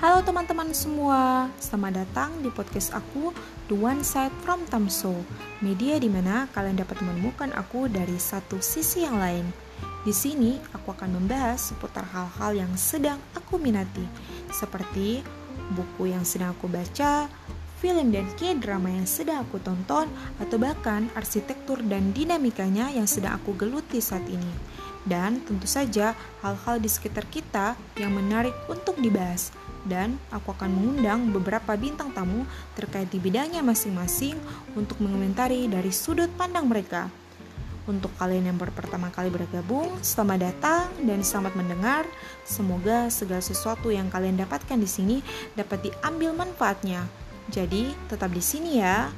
Halo teman-teman semua, selamat datang di podcast aku The One Side from Tamso. Media di mana kalian dapat menemukan aku dari satu sisi yang lain. Di sini aku akan membahas seputar hal-hal yang sedang aku minati Seperti buku yang sedang aku baca, film dan k-drama yang sedang aku tonton Atau bahkan arsitektur dan dinamikanya yang sedang aku geluti saat ini. Dan tentu saja hal-hal di sekitar kita yang menarik untuk dibahas dan aku akan mengundang beberapa bintang tamu terkait di bidangnya masing-masing untuk mengomentari dari sudut pandang mereka. Untuk kalian yang baru pertama kali bergabung, selamat datang dan selamat mendengar. Semoga segala sesuatu yang kalian dapatkan di sini dapat diambil manfaatnya. Jadi, tetap di sini ya.